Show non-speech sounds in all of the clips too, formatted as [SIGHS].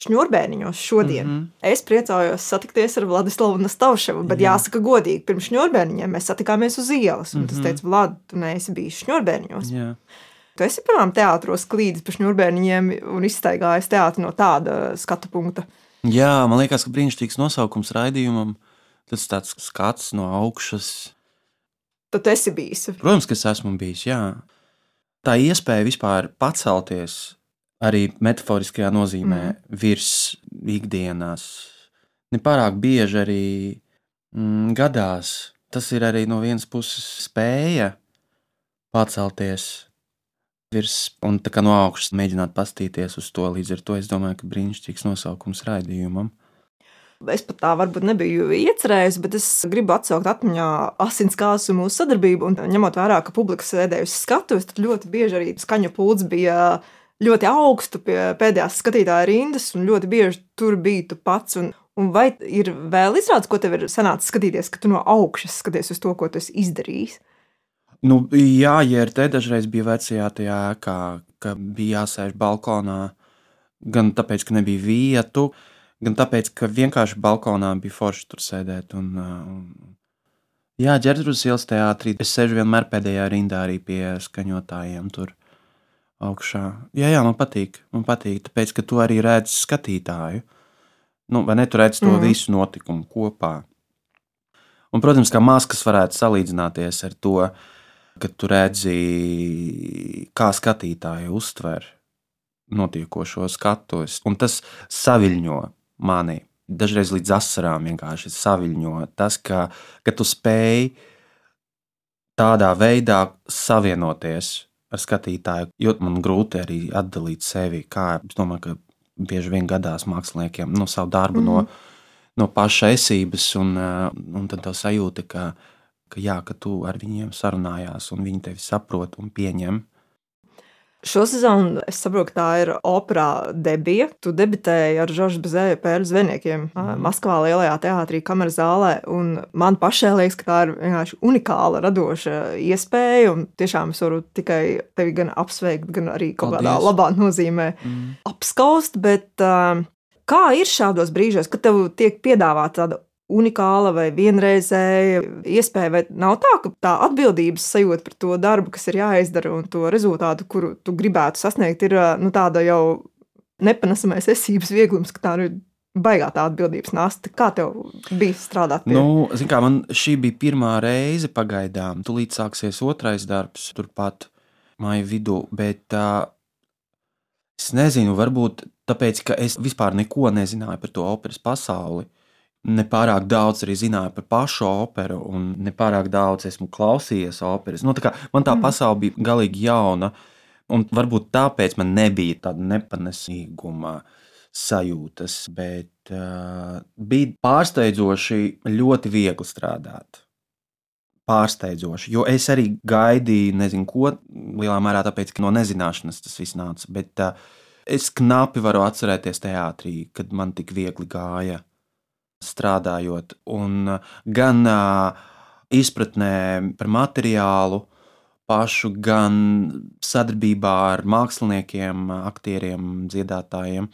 šņurbēniņos šodien. Mm -hmm. Es priecājos satikties ar Vladislavu Nastavševu, bet Jā. jāsaka godīgi, pirms šņurbēniņiem mēs satikāmies uz ielas. Un mm -hmm. tas teica, Vlad, tu neesi bijis šņurbēniņos. Jā. Tu esi pirmām teātros klīdis pa šņurbēniņiem un izstaigājis teātri no tāda skatu punkta. Jā, man liekas, ka brīnišķīgs nosaukums raidījumam. Tas tāds skats no augšas. Tad esi bijis. Protams, ka es esmu bijis, jā. Tā iespēja vispār pacelties arī metaforiskajā nozīmē, mm. virs ikdienas. Nepārāk bieži arī mm, gadās. Tas ir arī no vienas puses spēja pacelties virs un no augšas mēģināt paskatīties uz to. Līdz ar to es domāju, ka brīnišķīgs nosaukums raidījumam. Es pat tā varbūt nebiju iecerējis, bet es gribu atsaukt atmiņā asinskāsu mūsu sadarbību. Un, ņemot vērā, ka publika sēdējusi skatuves, tad ļoti bieži arī skaņa pūlis bija ļoti augstu pie pēdējās skatītāja rindas, un ļoti bieži tur bija tu pats. Un, un vai ir vēl izrādes, ko tev ir sanācis skatīties, ka tu no augšas skaties uz to, ko tu esi izdarījis? Nu, jā, ja ir te dažreiz bija vecajā tajā ēkā, ka bija jāsēž balkonā, gan tāpēc, ka nebija vietu, gan tāpēc, ka vienkārši balkonā bija forši tur sēdēt. Un, un, jā, ģērbtuves ielas teātrī. Es sēžu vienmēr pēdējā rindā arī pie skaņotājiem tur augšā. Jā, jā, man patīk. Man patīk, tāpēc, ka tu arī redzi skatītāju. Nu, vai ne? Tu redzi to mm. visu notikumu kopā. Un, protams, kā maskas varētu salīdzināties ar to, ka tu redzi, kā skatītāji uztver notiekošo skatus. Un tas saviņo mani. Dažreiz līdz asarām vienkārši saviņo tas, ka, ka tu spēj tādā veidā savienoties ar skatītāju, jo man grūti arī atdalīt sevi. Kā es domāju, ka bieži vien gadās māksliniekiem no nu, savu darbu, mm -hmm. no, mhm. no paša esības, un, eh, un tad tā sajūta, ka, ka, jā, ka tu ar viņiem sarunājās, un viņi tevi saprot un pieņem. Šo sezonu es saprotu, tā ir opera debija. Tu debitēji ar Žoržu Bezēju pēļu zveniekiem mm. Maskavā lielajā teātrī, kameras zālē. Man pašai liekas, ka tā ir vienkārši unikāla, radoša iespēja. Tiešām es varu tikai tevi gan apsveikt, gan arī kaut kādā labā nozīmē mm. apskaust. Bet, kā ir šādos brīžos, kad tev tiek piedāvāta tāda unikāla vai vienreizēja iespēja, vai nav tā, ka tā atbildības sajūta par to darbu, kas ir jāizdara un to rezultātu, kuru tu gribētu sasniegt, ir nu, tāda jau nepanesamais esības vieglums, ka tā ir baigā tā atbildības nasta. Kā tev bija strādāt? Pie? Nu, kā, man šī bija pirmā reize pagaidām. Tūlīt sāksies otrais darbs, turpat māju vidū. Bet uh, es nezinu, varbūt tāpēc, ka es vispār neko nezināju par to operas pasauli nepārāk daudz arī zināju par pašu operu, un nepārāk daudz esmu klausījies operas. Nu, tā man tā mm. pasaule bija galīgi jauna, un varbūt tāpēc man nebija tāda nepanesīguma sajūtas, bet uh, bija pārsteidzoši ļoti viegli strādāt. Pārsteidzoši, jo es arī gaidīju, nezinu, ko lielā mērā tāpēc, ka no nezināšanas tas viss nāca. Bet uh, es knapi varu atcerēties teātrī, kad man tik viegli gāja strādājot, un gan izpratnē par materiālu pašu, gan sadarbībā ar māksliniekiem, aktieriem, dziedātājiem.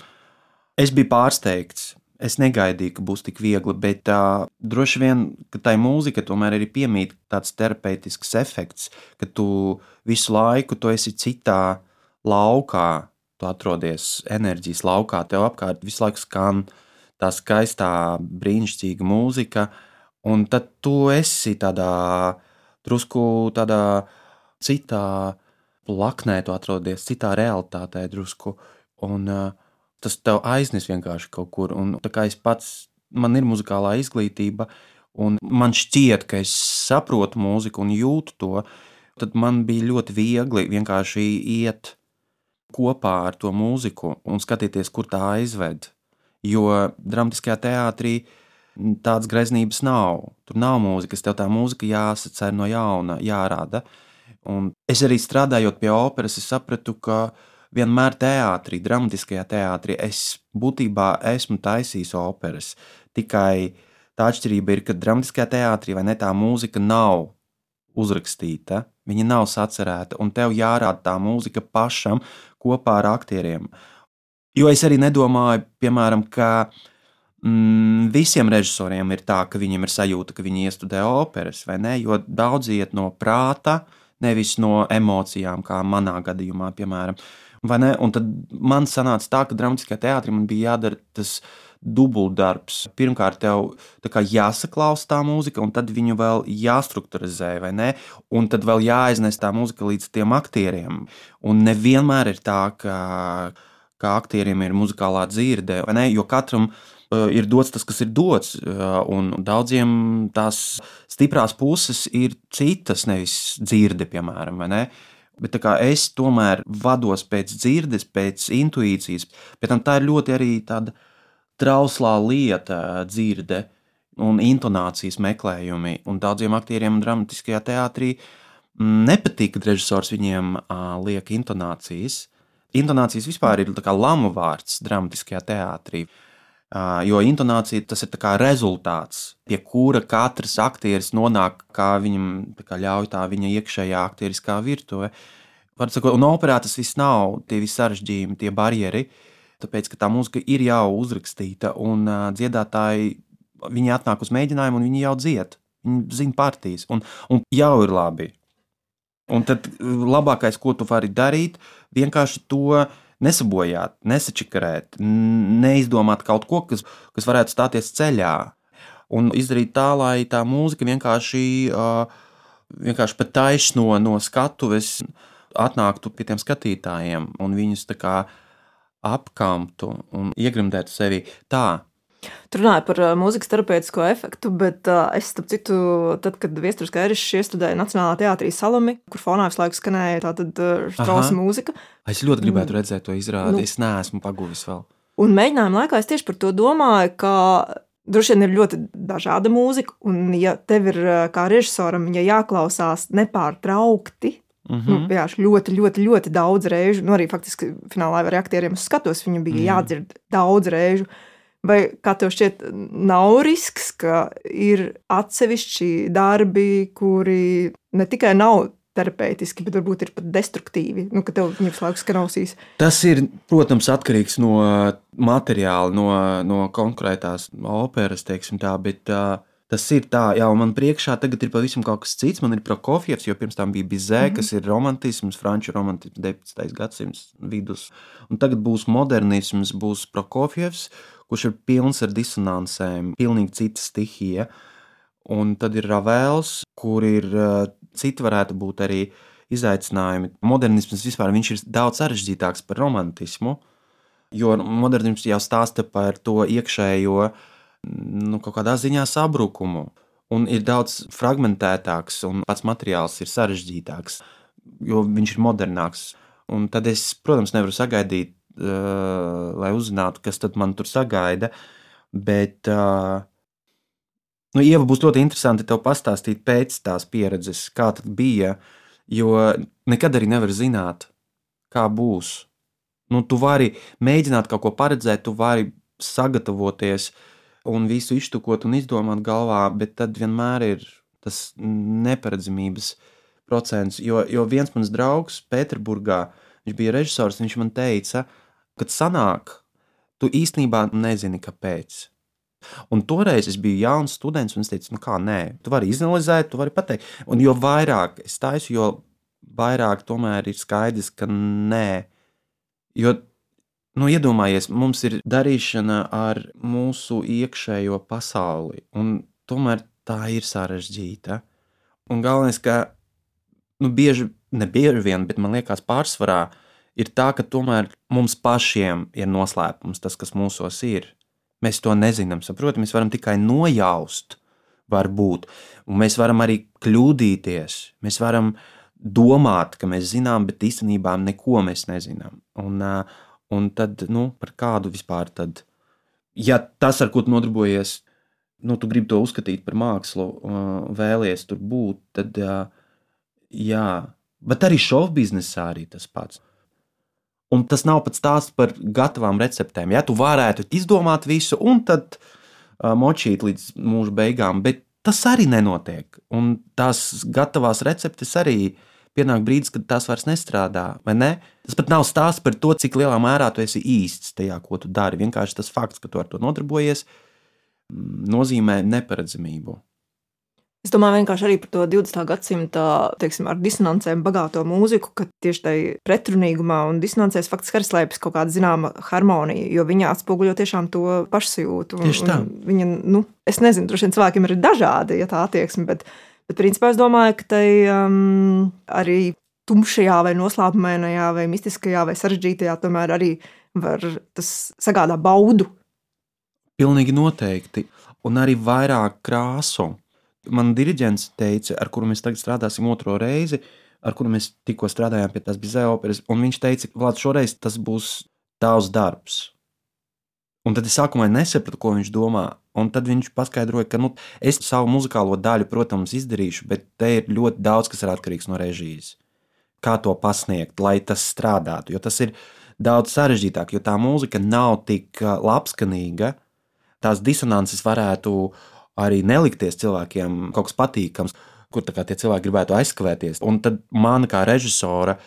Es biju pārsteigts. Es negaidīju, ka būs tik viegli, bet uh, droši vien, ka tai mūzikai tomēr ir piemīt tāds terapeitisks efekts, ka tu visu laiku tu esi citā laukā, tu atrodies enerģijas laukā, tev apkārt visu laiku skan uh, tā skaistā, brīnišķīga mūzika, un tad tu esi tādā drusku tādā citā plaknē, tu atrodies citā realitātē drusku, un tas tev aiznes vienkārši kaut kur, un tā kā es pats, man ir muzikālā izglītība, un man šķiet, ka es saprotu mūziku un jūtu to, tad man bija ļoti viegli vienkārši iet kopā ar to mūziku un skatīties, kur tā aizved. Jo dramatiskajā teātrī tādas greznības nav. Tur nav mūzikas, tev tā mūzika jāsacer no jauna, jārāda. Un es arī strādājot pie operas, sapratu, ka vienmēr teātrī, dramatiskajā teātrī, es būtībā esmu taisījis operas. Tikai tā atšķirība ir, ka dramatiskajā teātrī vai ne tā mūzika nav uzrakstīta, viņa nav sacerēta, un tev jārāda tā mūzika pašam kopā ar aktieriem. Jo es arī nedomāju, piemēram, ka mm, visiem režisoriem ir tā, ka viņiem ir sajūta, ka viņi iestudē operas, vai ne? Jo daudz iet no prāta, nevis no emocijām, kā manā gadījumā, piemēram. Un tad man sanāca tā, ka dramatiskajā teātrī man bija jādara tas dubultdarbs. Pirmkārt, tev jāsaklausa tā mūzika, un tad viņu vēl jāstrukturizē, vai ne? Un tad vēl jāaiznes tā mūzika līdz tiem aktieriem. Un nevienmēr ir tā, ka, ka aktieriem ir muzikālā dzirde, vai ne? Jo katram uh, ir dots tas, kas ir dots, uh, un daudziem tās stiprās puses ir citas, nevis dzirde, piemēram, vai ne? Bet es tomēr vados pēc dzirdes, pēc intuīcijas. Pēc tam tā ir ļoti arī tāda trauslā lieta, dzirde un intonācijas meklējumi. Un daudziem aktieriem dramatiskajā teātrī mm, nepatīk, kad režisors viņiem uh, liek intonācijas. Intonācijas vispār ir lamu vārds dramatiskajā teātrī. Jo intonācija tas ir rezultāts, pie kura katrs aktieris nonāk, kā viņam kā ļauj tā viņa iekšējā aktieriskā virtuve. Un operā tas viss nav tie visi sarežģījumi, tie barjeri, tāpēc ka tā mūzika ir jau uzrakstīta, un uh, dziedātāji viņi atnāk uz mēģinājumu, un viņi jau dzied. Viņi zina partijas, un, un jau ir labi. Un tad labākais, ko tu vari darīt, vienkārši to nesabojāt, nesačikarēt, neizdomāt kaut ko, kas, kas varētu stāties ceļā. Un izdarīt tā, lai tā mūzika vienkārši, vienkārši pat taisno no skatuves atnāktu pie tiem skatītājiem un viņus tā kā apkamtu un iegrimdētu sevi tā. Tur runāja par mūzikas terapeitisko efektu, bet uh, es, starp citu, tad, kad Viestures Kairišs iestudēja Nacionālā teātrī Salami, kur fonā visu laiku skanēja tāda uh, strausa mūzika. Es ļoti gribētu mm. redzēt to izrādi, nu, es neesmu paguvis vēl. Un mēģinājuma laikā es tieši par to domāju, ka droši vien ir ļoti dažāda mūzika, un ja tev ir kā režisoram, ja jāklausās nepārtraukti, Mm -hmm. nu, jā, ļoti, ļoti, ļoti daudz reižu. Nu, arī faktiski finālā ar aktieriem skatos viņu bija mm. jādzird daudz reižu. Vai kā tev šķiet, nav risks, ka ir atsevišķi darbi, kuri ne tikai nav terapeitiski, bet varbūt ir pat destruktīvi, nu, ka tev viņa laiku skanāsīs. Tas ir, protams, atkarīgs no materiāla, no, no konkrētās operas, teiksim tā, bet uh, Tas ir tā, jau man priekšā tagad ir pavisam kas cits. Man ir Prokofjevs, jo pirms tam bija Bizē, mm -hmm. kas ir romantisms, franču romantisms, 19. gadsimts vidus. Un tagad būs modernisms, būs Prokofjevs, kurš ir pilns ar disonansēm, pilnīgi cita stihija. Un tad ir Ravels, kur ir citi varētu būt arī izaicinājumi. Modernisms vispār ir daudz sarežģītāks par romantismu, jo modernisms jau stāsta par to iekšējo nu, kaut kādā ziņā sabrukumu. Un ir daudz fragmentētāks, un pats materiāls ir sarežģītāks, jo viņš ir modernāks. Un tad es, protams, nevaru sagaidīt, lai uzzinātu, kas man tur sagaida. Bet, uh, nu, Ieva, būs ļoti interesanti tev pastāstīt pēc tās pieredzes, kā tas bija. Jo nekad arī nevar zināt, kā būs. Nu, tu vari mēģināt kaut ko paredzēt, tu vari sagatavoties, un visu iztukot un izdomāt galvā, bet tad vienmēr ir tas neparedzamības procents. Jo, jo viens mans draugs Pēterburgā, viņš bija režisors, viņš man teica, kad sanāk, tu īstenībā nezini, kāpēc. Un toreiz es biju jauns students, un es teicu, nu kā nē, tu vari izanalizēt, tu vari pateikt. Un jo vairāk es taisu, jo vairāk tomēr ir skaidrs, ka nē. Jo Nu, iedomājies, mums ir darīšana ar mūsu iekšējo pasauli, un tomēr tā ir sarežģīta. Un galvenais, ka nu, bieži, ne bieži vien, bet man liekas, pārsvarā ir tā, ka tomēr mums pašiem ir noslēpums tas, kas mūsos ir. Mēs to nezinām, saprotam, mēs varam tikai nojaust, varbūt, un mēs varam arī kļūdīties. Mēs varam domāt, ka mēs zinām, bet īstenībā neko mēs nezinām. Un, Un tad, nu, par kādu vispār tad, ja tas, ar ko tu nodarbojies, nu, tu gribi to uzskatīt par mākslu, vēlies tur būt, tad, jā, bet arī šovu biznesā arī tas pats. Un tas nav pats stāsts par gatavām receptēm. Ja tu varētu izdomāt visu un tad močīt līdz mūža beigām, bet tas arī nenotiek. Un tās gatavās receptes arī pienāk brīdis, kad tas vairs nestrādā. Ne? Tas pat nav stāsts par to, cik lielā mērā tu esi īsts tajā, ko tu dari. Vienkārši tas fakts, ka tu ar to nodarbojies, mm, nozīmē neparedzamību. Es domāju, vienkārši arī par to 20. gadsimta teiksim, ar disonancēm bagāto mūziku, ka tieši tajā pretrunīgumā un disonancēs faktiski arī slēpjas kaut kāda zināma harmonija, jo viņa atspoguļo tiešām to pašsajūtu. Un, tieši tā. Viņa, nu, es nezinu, droši vien cilvēkiem ir dažādi ja tā attieksme, bet, bet principā es domāju, ka tai um, arī tumšajā, vai noslēpumainajā, vai mistiskajā, vai sarežģītajā tomēr arī var tas sagādā baudu. Pilnīgi noteikti. Un arī vairāk krāsu man diriģents teica, ar kuru mēs tagad strādāsim otro reizi, ar kuru mēs tikko strādājām pie tās bizē operas, un viņš teica, ka šoreiz tas būs tavs darbs. Un tad es sākumā nesapratu, ko viņš domā. Un tad viņš paskaidroja, ka nu, es savu muzikālo daļu, protams, izdarīšu, bet te ir ļoti daudz, kas ir atkarīgs no režijas. Kā to pasniegt, lai tas strādātu. Jo tas ir daudz sarežģītāk, jo tā mūzika nav tik labskanīga, tās disonances varētu uh, arī nelikties cilvēkiem kaut kas patīkams, kur tie cilvēki gribētu aizskavēties. Un tad man kā režisora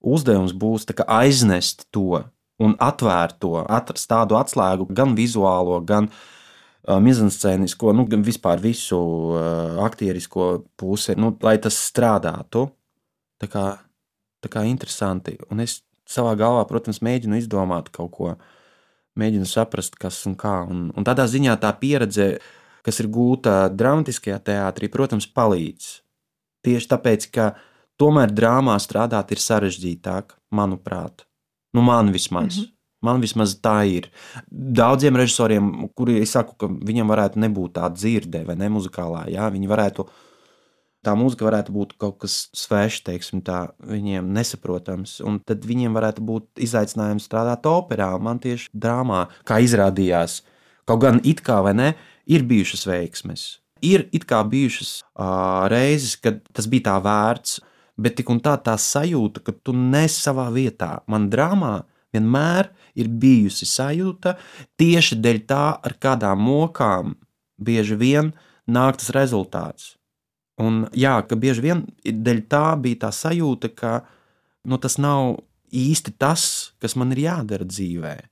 uzdevums būs aiznest to un atvērt to, atrast tādu atslēgu, gan vizuālo, gan uh, mizanscēnisko, nu, gan vispār visu uh, aktierisko pusi, nu, lai tas strādātu. Tā kā, tā kā interesanti. Un es savā galvā, protams, mēģinu izdomāt kaut ko, mēģinu saprast, kas un kā. Un, un tādā ziņā tā pieredze kas ir gūta dramatiskajā teātrī, protams, palīdz. Tieši tāpēc, ka tomēr drāmā strādāt ir sarežģītāk, manuprāt. Nu, man vismaz. Mm -hmm. Man vismaz tā ir. Daudziem režisoriem, kuri es saku, ka viņiem varētu nebūt tāda dzirde vai ne muzikālā, jā, viņi varētu, tā mūzika varētu būt kaut kas svešs, teiksim, tā viņiem nesaprotams. Un tad viņiem varētu būt izaicinājums strādāt operā, man tieši drāmā, kā izrādījās. Kaut gan it kā vai ne, ir bijušas veiksmes. Ir it kā bijušas uh, reizes, kad tas bija tā vērts, bet tik un tā tā sajūta, ka tu nes savā vietā. Man drāmā vienmēr ir bijusi sajūta tieši dēļ tā, ar kādām mokām bieži vien nāk tas rezultāts. Un jā, ka bieži vien dēļ tā bija tā sajūta, ka nu, tas nav īsti tas, kas man ir jādara dzīvēm.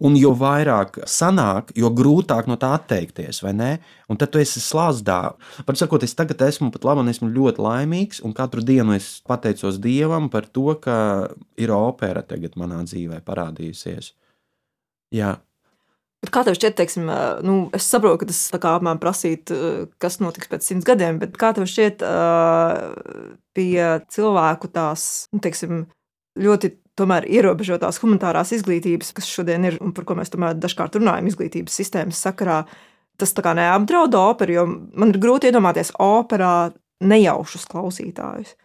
Un jo vairāk sanāk, jo grūtāk no tā atteikties, vai ne? Un tad tu esi slāzdā. Par sakot, es tagad esmu pat labi esmu ļoti laimīgs, un katru dienu es pateicos Dievam par to, ka ir opera tagad manā dzīvē parādījusies. Jā. Bet kā tev šķiet, teiksim, nu, es saprotu, ka tas apmēram prasīt, kas notiks pēc simts gadiem, bet kā tev šķiet, pie cilvēku tās, nu, teiksim, ļoti tomēr ierobežotās humanitārās izglītības, kas šodien ir un par ko mēs tomēr dažkārt runājam izglītības sistēmas sakarā, tas tā kā neapdraud operu, jo man ir grūti iedomāties operā nejaušus klausītājus.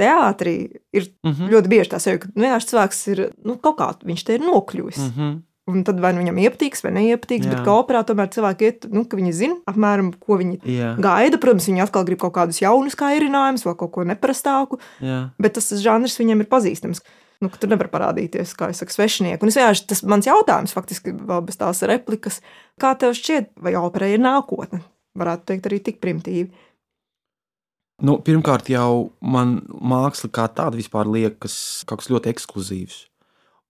Teātrī ir mm -hmm. ļoti bieži tā sajūta, ka nu, cilvēks ir nu, kaut kā viņš te ir nokļuvis. Mm -hmm. Un tad vai nu viņam iepatiks, vai neiepatiks, Jā. bet kā operā tomēr cilvēki iet, nu, ka viņi zina apmēram, ko viņi Jā. gaida. Protams, viņi atkal grib kaut kādus jaunus kairinājumus vai kaut ko neparastāku, Jā. bet tas žanrs viņiem ir pazīstams nu, tur nevar parādīties, kā jau saka, svešinieki. Un es vienkārši tas mans jautājums, faktiski vēl bez tās replikas, kā tev šķiet, vai opera ir nākotne? Varētu teikt, arī tik primitīvi. Nu, pirmkārt, jau man māksla kā tāda vispār liekas kaut kas ļoti ekskluzīvs.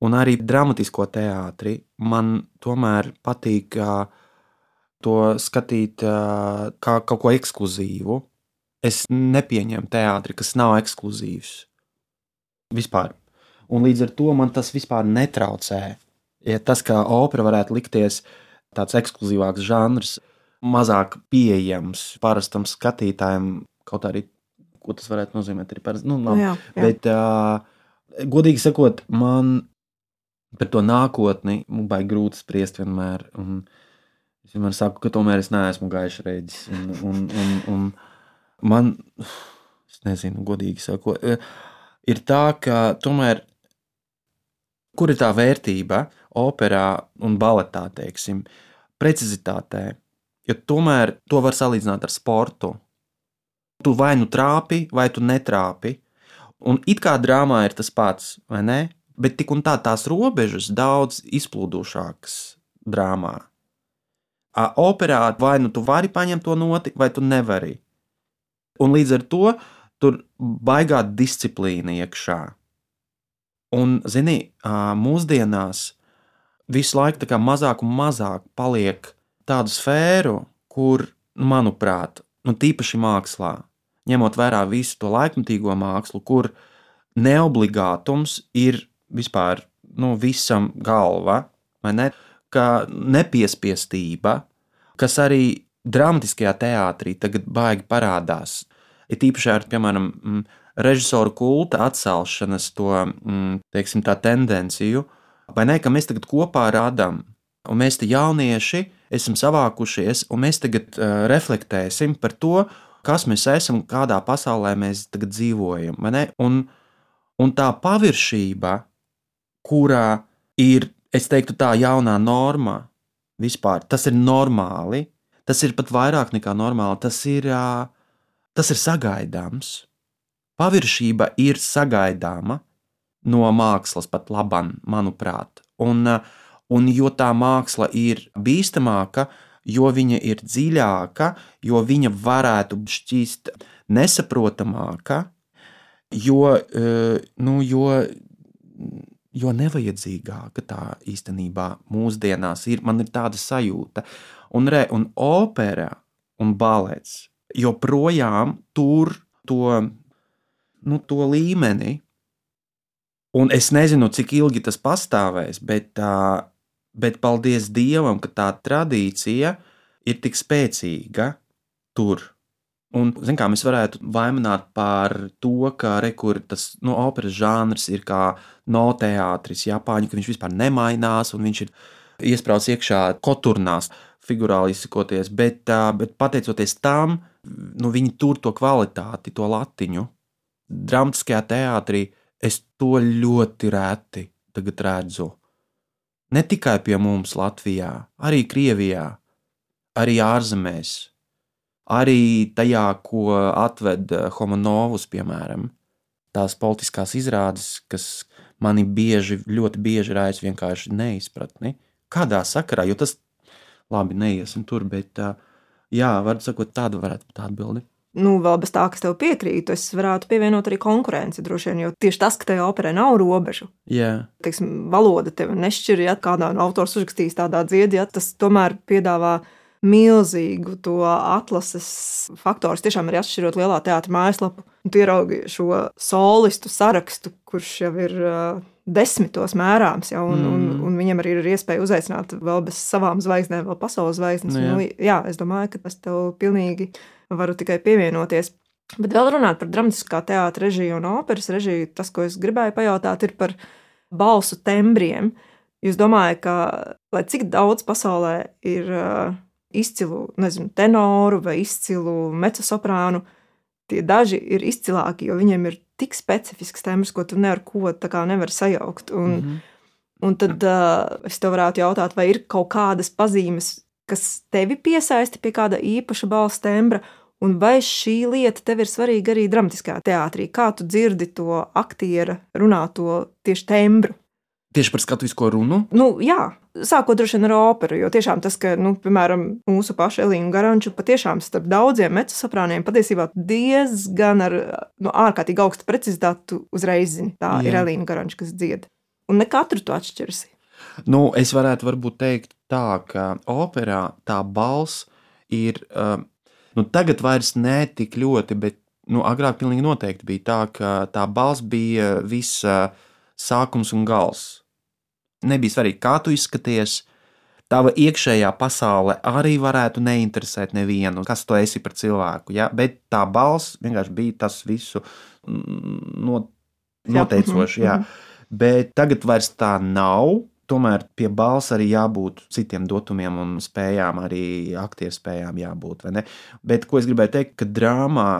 Un arī dramatisko teātri man tomēr patīk to skatīt kā kaut ko ekskluzīvu. Es nepieņemu teātri, kas nav ekskluzīvs. Vispār un līdz ar to man tas vispār netraucē. Ja tas, kā opera varētu likties tāds ekskluzīvāks žanrs, mazāk pieejams parastam skatītājam, kaut arī, ko tas varētu nozīmēt, ir parasti. Nu, labi, jā, jā. Bet, uh, godīgi sakot, man par to nākotni baigi grūti spriest vienmēr. Un es vienmēr saku, ka tomēr es neesmu gaišs reģis. Un, un, un, un man, [SIGHS] es nezinu, godīgi sakot, ir tā, ka tomēr Kur ir tā vērtība operā un baletā, teiksim, precizitātē? Jo tomēr to var salīdzināt ar sportu. Tu vai nu trāpi, vai tu netrāpi. Un it kā drāmā ir tas pats, vai ne? Bet tik un tā tās robežas daudz izplūdušākas drāmā. A, operā vai nu tu vari paņemt to noti, vai tu nevari. Un līdz ar to tur baigā disciplīna iekšā. Un, zini, mūsdienās visu laiku mazāk un mazāk paliek tādu sfēru, kur, manuprāt, nu, tīpaši mākslā, ņemot vērā visu to laikmatīgo mākslu, kur neobligātums ir vispār nu, visam galva, vai ne? Ka nepiespiestība, kas arī dramatiskajā teātrī tagad baigi parādās, ir īpaši ar, piemēram, režisoru kulta atcelšanas to mm, teiksim, tendenciju, vai ne, ka mēs tagad kopā rādām, un mēs te jaunieši esam savākušies, un mēs tagad uh, reflektēsim par to, kas mēs esam, kādā pasaulē mēs tagad dzīvojam. Un, un tā paviršība, kurā ir, es teiktu, tā jaunā norma vispār, tas ir normāli. Tas ir pat vairāk nekā normāli. Tas ir, tas ir sagaidāms. Paviršība ir sagaidāma no mākslas pat labam, manuprāt. Un, un jo tā māksla ir bīstamāka, jo viņa ir dziļāka, jo viņa varētu šķist nesaprotamāka, jo, nu, jo jo nevajadzīgāka tā īstenībā mūsdienās ir. Man ir tāda sajūta, un, re, un opera un balets joprojām tur to, nu, to līmeni. Un es nezinu, cik ilgi tas pastāvēs, bet, bet paldies Dievam, ka tā tradīcija ir tik spēcīga tur. Un, kā mēs varētu vaimanāt par to, ka rekur, tas nu, operas žanrs ir kā noteātris, Japāņu, ka viņš vispār nemainās un viņš ir iesprāstīts iekšā koturnās, figurāli izsakoties, bet, bet pateicoties tam, nu, viņi tur to kvalitāti, to latiņu. Dramatiskajā teātrī es to ļoti reti redzu. Ne tikai pie mums, Latvijā, arī Krievijā, arī ārzemēs arī tajā, ko atved eh, Homonovs, piemēram, tās politiskās izrādes, kas mani bieži, ļoti bieži raisa vienkārši neizpratni. Kādā sakarā, jo tas labi neiesim tur, bet eh, jā, var sakot, tāda varētu būt atbilde. Nu, vēl bez tā, kas tev piekrīt, es varētu pievienot arī konkurenci. Droši vien, jo tieši tas, ka tajā operē nav robežu. Yeah. Teiksim, valoda tev nešķir, ja kādā no autors uzrakstīs tādā dziedī, ja tas tomēr piedāvā milzīgu to atlases faktoru. Tiešām arī atšķirot lielā teātra mājaslapu, tu ieraugi šo solistu sarakstu, kurš jau ir uh, desmitos mērāms, ja, un, mm. un, un viņam arī ir iespēja uzaicināt vēl bez savām zvaigznēm, vēl pasaules zvaigznes. Nu, jā. Nu, jā, es domāju, ka tas tev pilnīgi varu tikai pievienoties. Bet vēl runāt par dramatiskā teātra režiju un operas režiju, tas, ko es gribēju pajautāt, ir par balsu tembriem. Jūs domājat, ka lai cik daudz pasaulē ir uh, izcilu nezinu, tenoru vai izcilu mecosoprānu. Tie daži ir izcilāki, jo viņiem ir tik specifisks tembrs, ko tu ne ar ko nevari sajaukt. Un, mm -hmm. un tad uh, es tev varētu jautāt, vai ir kaut kādas pazīmes, kas tevi piesaista pie kāda īpaša balss tembra, un vai šī lieta tev ir svarīga arī dramatiskā teātrī? Kā tu dzirdi to aktiera runāto tieši tembru? Tieši par skatuvisko runu? Nu, jā, Sākot droši vien ar operu, jo tiešām tas, ka, nu, piemēram, mūsu paša Elīna Garanču patiešām starp daudziem mecosoprāniem patiesībā diezgan ar nu, ārkārtīgi augstu precizitāti uzreiz zini, tā Jā. ir Elīna Garanča, kas dzied. Un ne katru tu atšķirsi. Nu, es varētu varbūt teikt tā, ka operā tā balss ir, uh, nu, tagad vairs ne tik ļoti, bet, nu, agrāk pilnīgi noteikti bija tā, ka tā balss bija visa sākums un gals Nebija svarīgi, kā tu izskaties. Tava iekšējā pasaule arī varētu neinteresēt nevienu, kas tu esi par cilvēku. Ja? Bet tā balss vienkārši bija tas visu no, noteicoši. Jā. Bet tagad vairs tā nav. Tomēr pie balss arī jābūt citiem datumiem un spējām, arī aktieru spējām jābūt. Bet ko es gribēju teikt, ka drāmā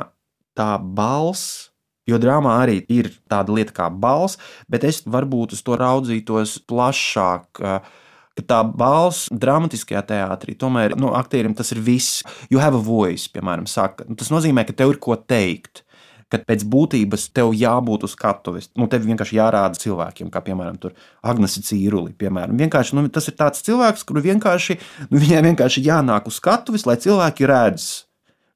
tā balss Jo drāmā arī ir tāda lieta kā balss, bet es varbūt uz to raudzītos plašāk. Ka tā balss dramatiskajā teātrī, tomēr nu, aktierim tas ir viss. You have a voice, piemēram, saka. Tas nozīmē, ka tev ir ko teikt ka pēc būtības tev jābūt uz skatuves. Nu, tev vienkārši jārāda cilvēkiem, kā piemēram Agnese Cīruli. Piemēram. Vienkārši, nu, tas ir tāds cilvēks, kuru vienkārši, nu, viņai vienkārši jānāk uz skatuves, lai cilvēki redz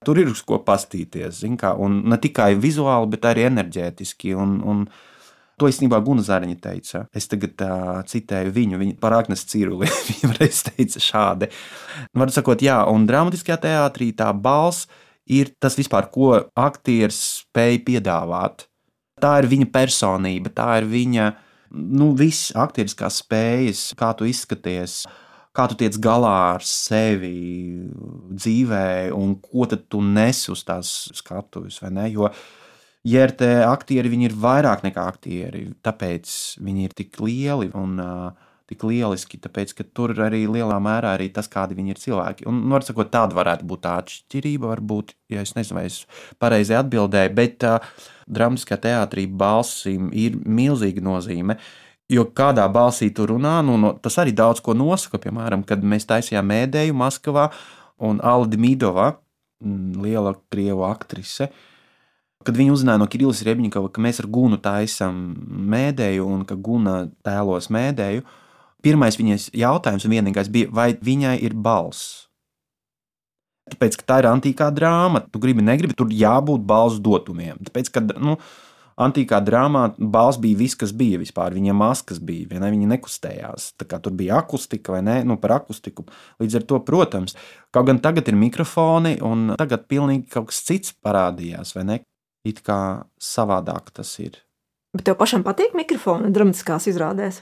Tur ir uz ko pastīties. Kā, un ne tikai vizuāli, bet arī enerģētiski. Un, un to īstenībā Guna Zariņa teica. Es tagad uh, citēju viņu, viņa par Agnēs Ciruli. [LAUGHS] viņa reiz teica šādi. Var sakot, jā, un dramatiskajā teātrī tā balss ir tas vispār, ko aktieris spēj piedāvāt. Tā ir viņa personība, tā ir viņa nu, viss aktieriskās spējas, kā tu izskaties kā tu tiec galā ar sevi dzīvē, un ko tu nes uz tās skatuves. Jo JRT aktieri ir vairāk nekā aktieri, tāpēc viņi ir tik lieli un uh, tik lieliski. Tāpēc, tur ir arī lielā mērā arī tas, kādi viņi ir cilvēki. Un, nu, sakot, tāda varētu būt tā atšķirība, varbūt, ja es nezinu, vai es pareizi atbildēju, bet uh, dramatiskā teātrī balsim ir milzīga nozīme. Jo kādā balsī tur runā, nu, no, tas arī daudz ko nosaka. Piemēram, kad mēs taisījām mēdēju Maskavā un Alde Midova, mm, liela krievu aktrise, kad viņi uzzināja no Kirillas Rebņikova, ka mēs ar Gunu taisām mēdēju un ka Guna tēlos mēdēju, pirmais viņas jautājums un vienīgais bija, vai viņai ir balss. Tāpēc, ka tā ir antīkā drāma, tu gribi, negribi, tur jābūt balss dotumiem. Tāpēc, ka, nu, antīkā drāmā balss bija viss, kas bija vispār. Viņiem maskas bija, vai ne? Viņi nekustējās. Tur bija akustika vai ne? Nu, par akustiku. Līdz ar to, protams, kaut gan tagad ir mikrofoni, un tagad pilnīgi kaut kas cits parādījās, vai ne? It kā savādāk tas ir. Bet tev pašam patīk mikrofoni dramatiskās izrādēs?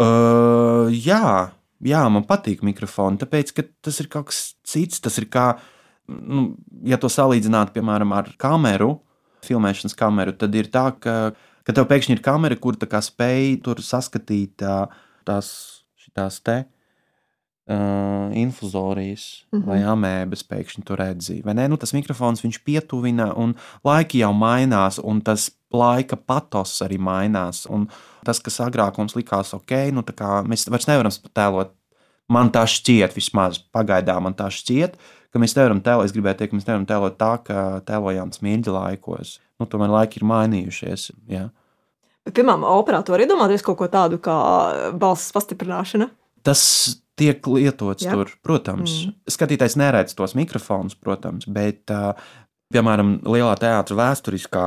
Uh, jā, jā, man patīk mikrofoni, tāpēc, ka tas ir kaut kas cits. Tas ir kā, nu, ja to salīdzinātu, piemēram, ar kameru, filmēšanas kameru, tad ir tā, ka, ka tev pēkšņi ir kamera, kur spēj tur saskatīt tās, tās te. Uh, infuzorijas mm -hmm. vai amēbas pēkšņi tur redzi. Nu, tas mikrofons viņš pietuvina, un laiki jau mainās, un tas laika patos arī mainās. Un tas, kas agrāk mums likās ok, nu, mēs vairs nevaram tēlot. Man tā šķiet, vismaz pagaidām man tā šķiet, ka mēs nevaram tēlot, es gribēju teikt, ka mēs nevaram tēlot tā, ka tēlojām smilģa laikos. Nu, tomēr laiki ir mainījušies. Jā. Bet, piemēram, operā tu vari iedomāties kaut ko tādu kā balss pastiprināšana. Tas tiek lietots Jā. tur, protams. Mm. Skatītājs neredz tos mikrofonus, protams, bet, piemēram, lielā teātris vēsturiskā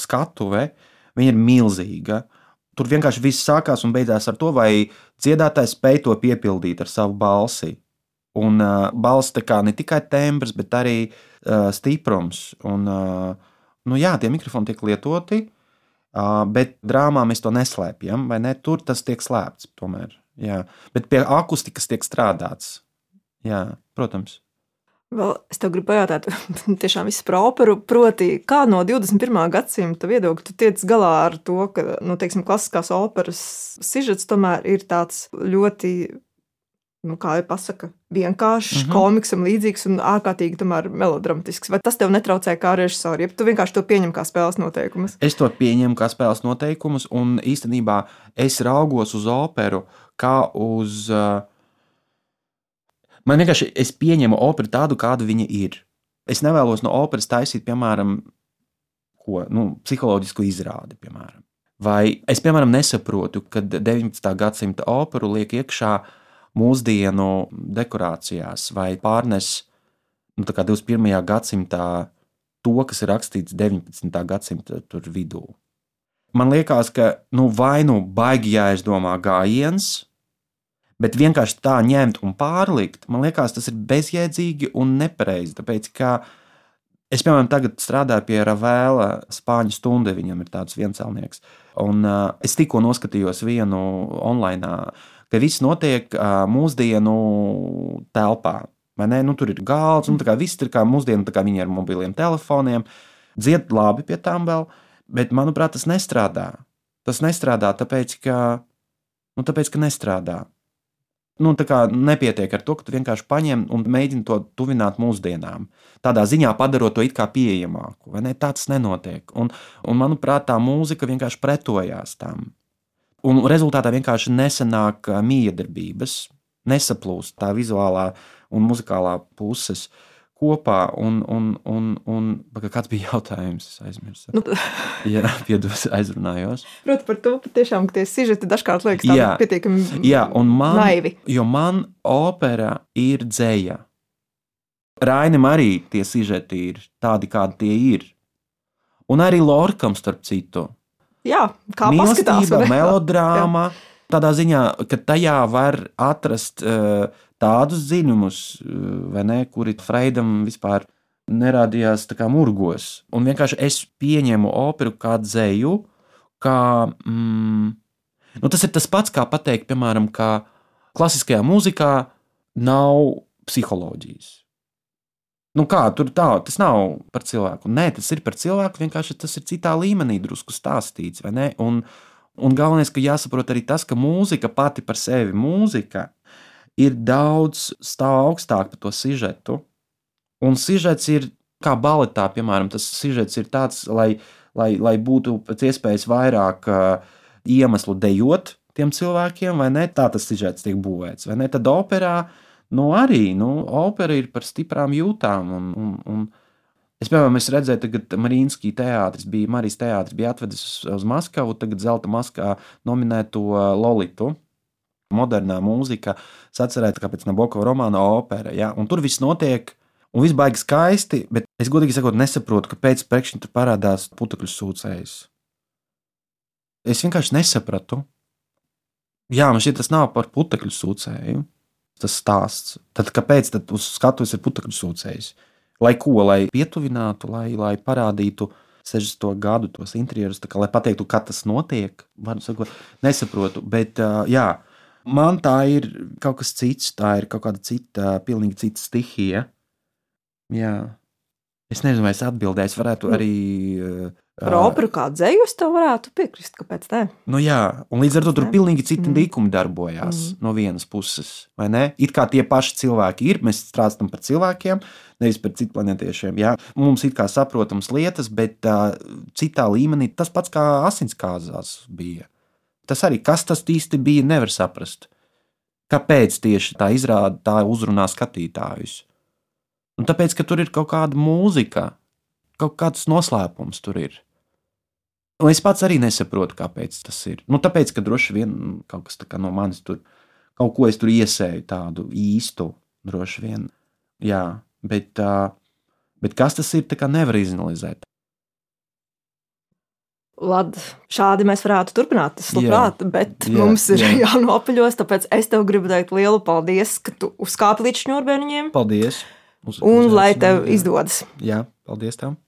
skatuve, viņa ir milzīga. Tur vienkārši viss sākās un beidzās ar to, vai dziedātājs spēj to piepildīt ar savu balsi. Un uh, balss tā kā ne tikai tembrs, bet arī uh, stiprums. Un, uh, nu, jā, tie mikrofoni tiek lietoti, uh, bet drāmā mēs to neslēpjam, vai ne? Tur tas tiek slēpts tomēr. Jā. Bet pie akustikas tiek strādāts. Jā, protams. Vēl es tev gribu pajautāt, [LAUGHS] tiešām viss par operu. Proti, kā no 21. gadsimta viedokļa tu tiec galā ar to, ka nu, teiksim, klasiskās operas sižets tomēr ir tāds ļoti nu, kā jau pasaka, vienkāršs, mm -hmm. komiksam līdzīgs un ārkārtīgi melodramatisks. Vai tas tev netraucē kā režisoram, ja tu vienkārši to pieņem kā spēles noteikumus? Es to pieņemu kā spēles noteikumus, un īstenībā es raugos uz operu kā uz. Man vienkārši es pieņemu operu tādu, kāda viņa ir. Es nevēlos no operas taisīt, piemēram, ko, nu, psiholoģisku izrādi, piemēram. Vai es, piemēram, nesaprotu, kad 19. gadsimta operu liek iekšā mūsdienu dekorācijās vai pārnes nu, 21. gadsimtā to, kas ir rakstīts 19. gadsimta vidū. Man liekas, ka nu, vai nu baigi jāizdomā gājiens, bet vienkārši tā ņemt un pārlikt, man liekas, tas ir bezjēdzīgi un nepareizi. Tāpēc, ka es, piemēram, tagad strādāju pie Ravēla spāņu stundu, viņam ir tāds viencelnieks, un uh, es tikko noskatījos vienu online ka viss notiek mūsdienu telpā. Nu, tur ir galds, un viss ir kā mūsdienu, tā kā viņi ar mobiliem telefoniem. Dzied labi pie tām vēl, bet manuprāt, tas nestrādā. Tas nestrādā tāpēc, ka, nu, tāpēc, ka nestrādā. Nu, nepietiek ar to, ka tu vienkārši paņem un mēģini to tuvināt mūsdienām. Tādā ziņā padarot to it kā pieejamāku. Tā tas nenotiek. Un, un manuprāt, tā mūzika vienkārši pretojās tam. Un rezultātā vienkārši nesanāk miedarbības, nesaplūst tā vizuālā un muzikālā puses kopā. Un, un, un, un kāds bija jautājums? Es aizmirsu. Nu, [LAUGHS] jā, piedos, aizrunājos. Protams, par to patiešām, ka tie sižeti dažkārt liekas jā, pietiekami jā, un man, naivi. Jo man opera ir dzēja. Rainam arī tie sižeti ir tādi, kādi tie ir. Un arī Lorkam, starp citu. Jā, kā paskatās. Melodrāma. Tādā ziņā, ka tajā var atrast uh, tādus dziļumus, ne, kuri Freidam vispār nerādījās kā murgos. Un vienkārši es pieņemu operu kā dzēju, kā. Mm, nu, tas ir tas pats, kā pateikt, piemēram, ka klasiskajā mūzikā nav psiholoģijas. Nu kā, tur tā, tas nav par cilvēku. Nē, tas ir par cilvēku. Vienkārši tas ir citā līmenī, drusku stāstīts. Un, un galvenais, ka jāsaprot arī tas, ka mūzika pati par sevi, mūzika ir daudz stāv augstāk par to sižetu. Un sižets ir kā baletā, piemēram, tas sižets ir tāds, lai, lai, lai būtu pēc iespējas vairāk uh, iemeslu dejot tiem cilvēkiem, vai ne? Tā tas sižets tiek būvēts. Vai ne? Tad operā nu, arī nu, opera ir par stiprām jūtām. Un, un, un es, piemēram, es redzēju, ka Marīnskī teātris bija, Marijas teātris bija atvedis uz Maskavu, tagad Zelta maskā nominēto Lolitu. Modernā mūzika, atcerēta, kā pēc Nabokova romāna opera. Ja? Un tur viss notiek, un viss baigs skaisti, bet es godīgi sakot, nesaprotu, kāpēc pēkšņi tur parādās putekļu sūcējs. Es vienkārši nesapratu. Jā, man šķiet, tas nav par putekļu sūcēju tas stāsts. Tad kāpēc tad uz skatuves ir putekļu sūcējs? Lai ko, lai pietuvinātu, lai, lai parādītu 60. gadu tos interjerus, kā, lai pateiktu, kā tas notiek. Sakot, nesaprotu, bet jā, man tā ir kaut kas cits, tā ir kaut kāda cita, pilnīgi cita stihija. Jā. Es nezinu, vai es atbildēju, varētu nu, arī Par operu kā dzēju es tev varētu piekrist, kāpēc ne? Nu jā, un līdz ar to tur ne? pilnīgi citi mm. likumi darbojās mm. no vienas puses, vai ne? It kā tie paši cilvēki ir, mēs strādājam par cilvēkiem, nevis par citplanētiešiem. Jā. Mums ir kā saprotams lietas, bet uh, citā līmenī tas pats kā asinskāzās bija. Tas arī, kas tas īsti bija, nevar saprast. Kāpēc tieši tā izrāda, tā uzrunā skatītājus? Un tāpēc, ka tur ir kaut kāda mūzika, kaut kāds noslēpums tur ir. Un es pats arī nesaprotu, kāpēc tas ir. Nu, tāpēc, ka droši vien kaut kas no manis tur, kaut ko es tur iesēju tādu īstu, droši vien. Jā, bet, bet kas tas ir, nevar izanalizēt. Labi, šādi mēs varētu turpināt. Tas labprāt, bet jā, mums ir jā. [LAUGHS] jānopaļos. Tāpēc es tev gribu teikt lielu paldies, ka tu uzkāpi līdz šņurbēniņiem. Paldies! Uz, Un uz lai tev jā. izdodas. Jā, paldies tev!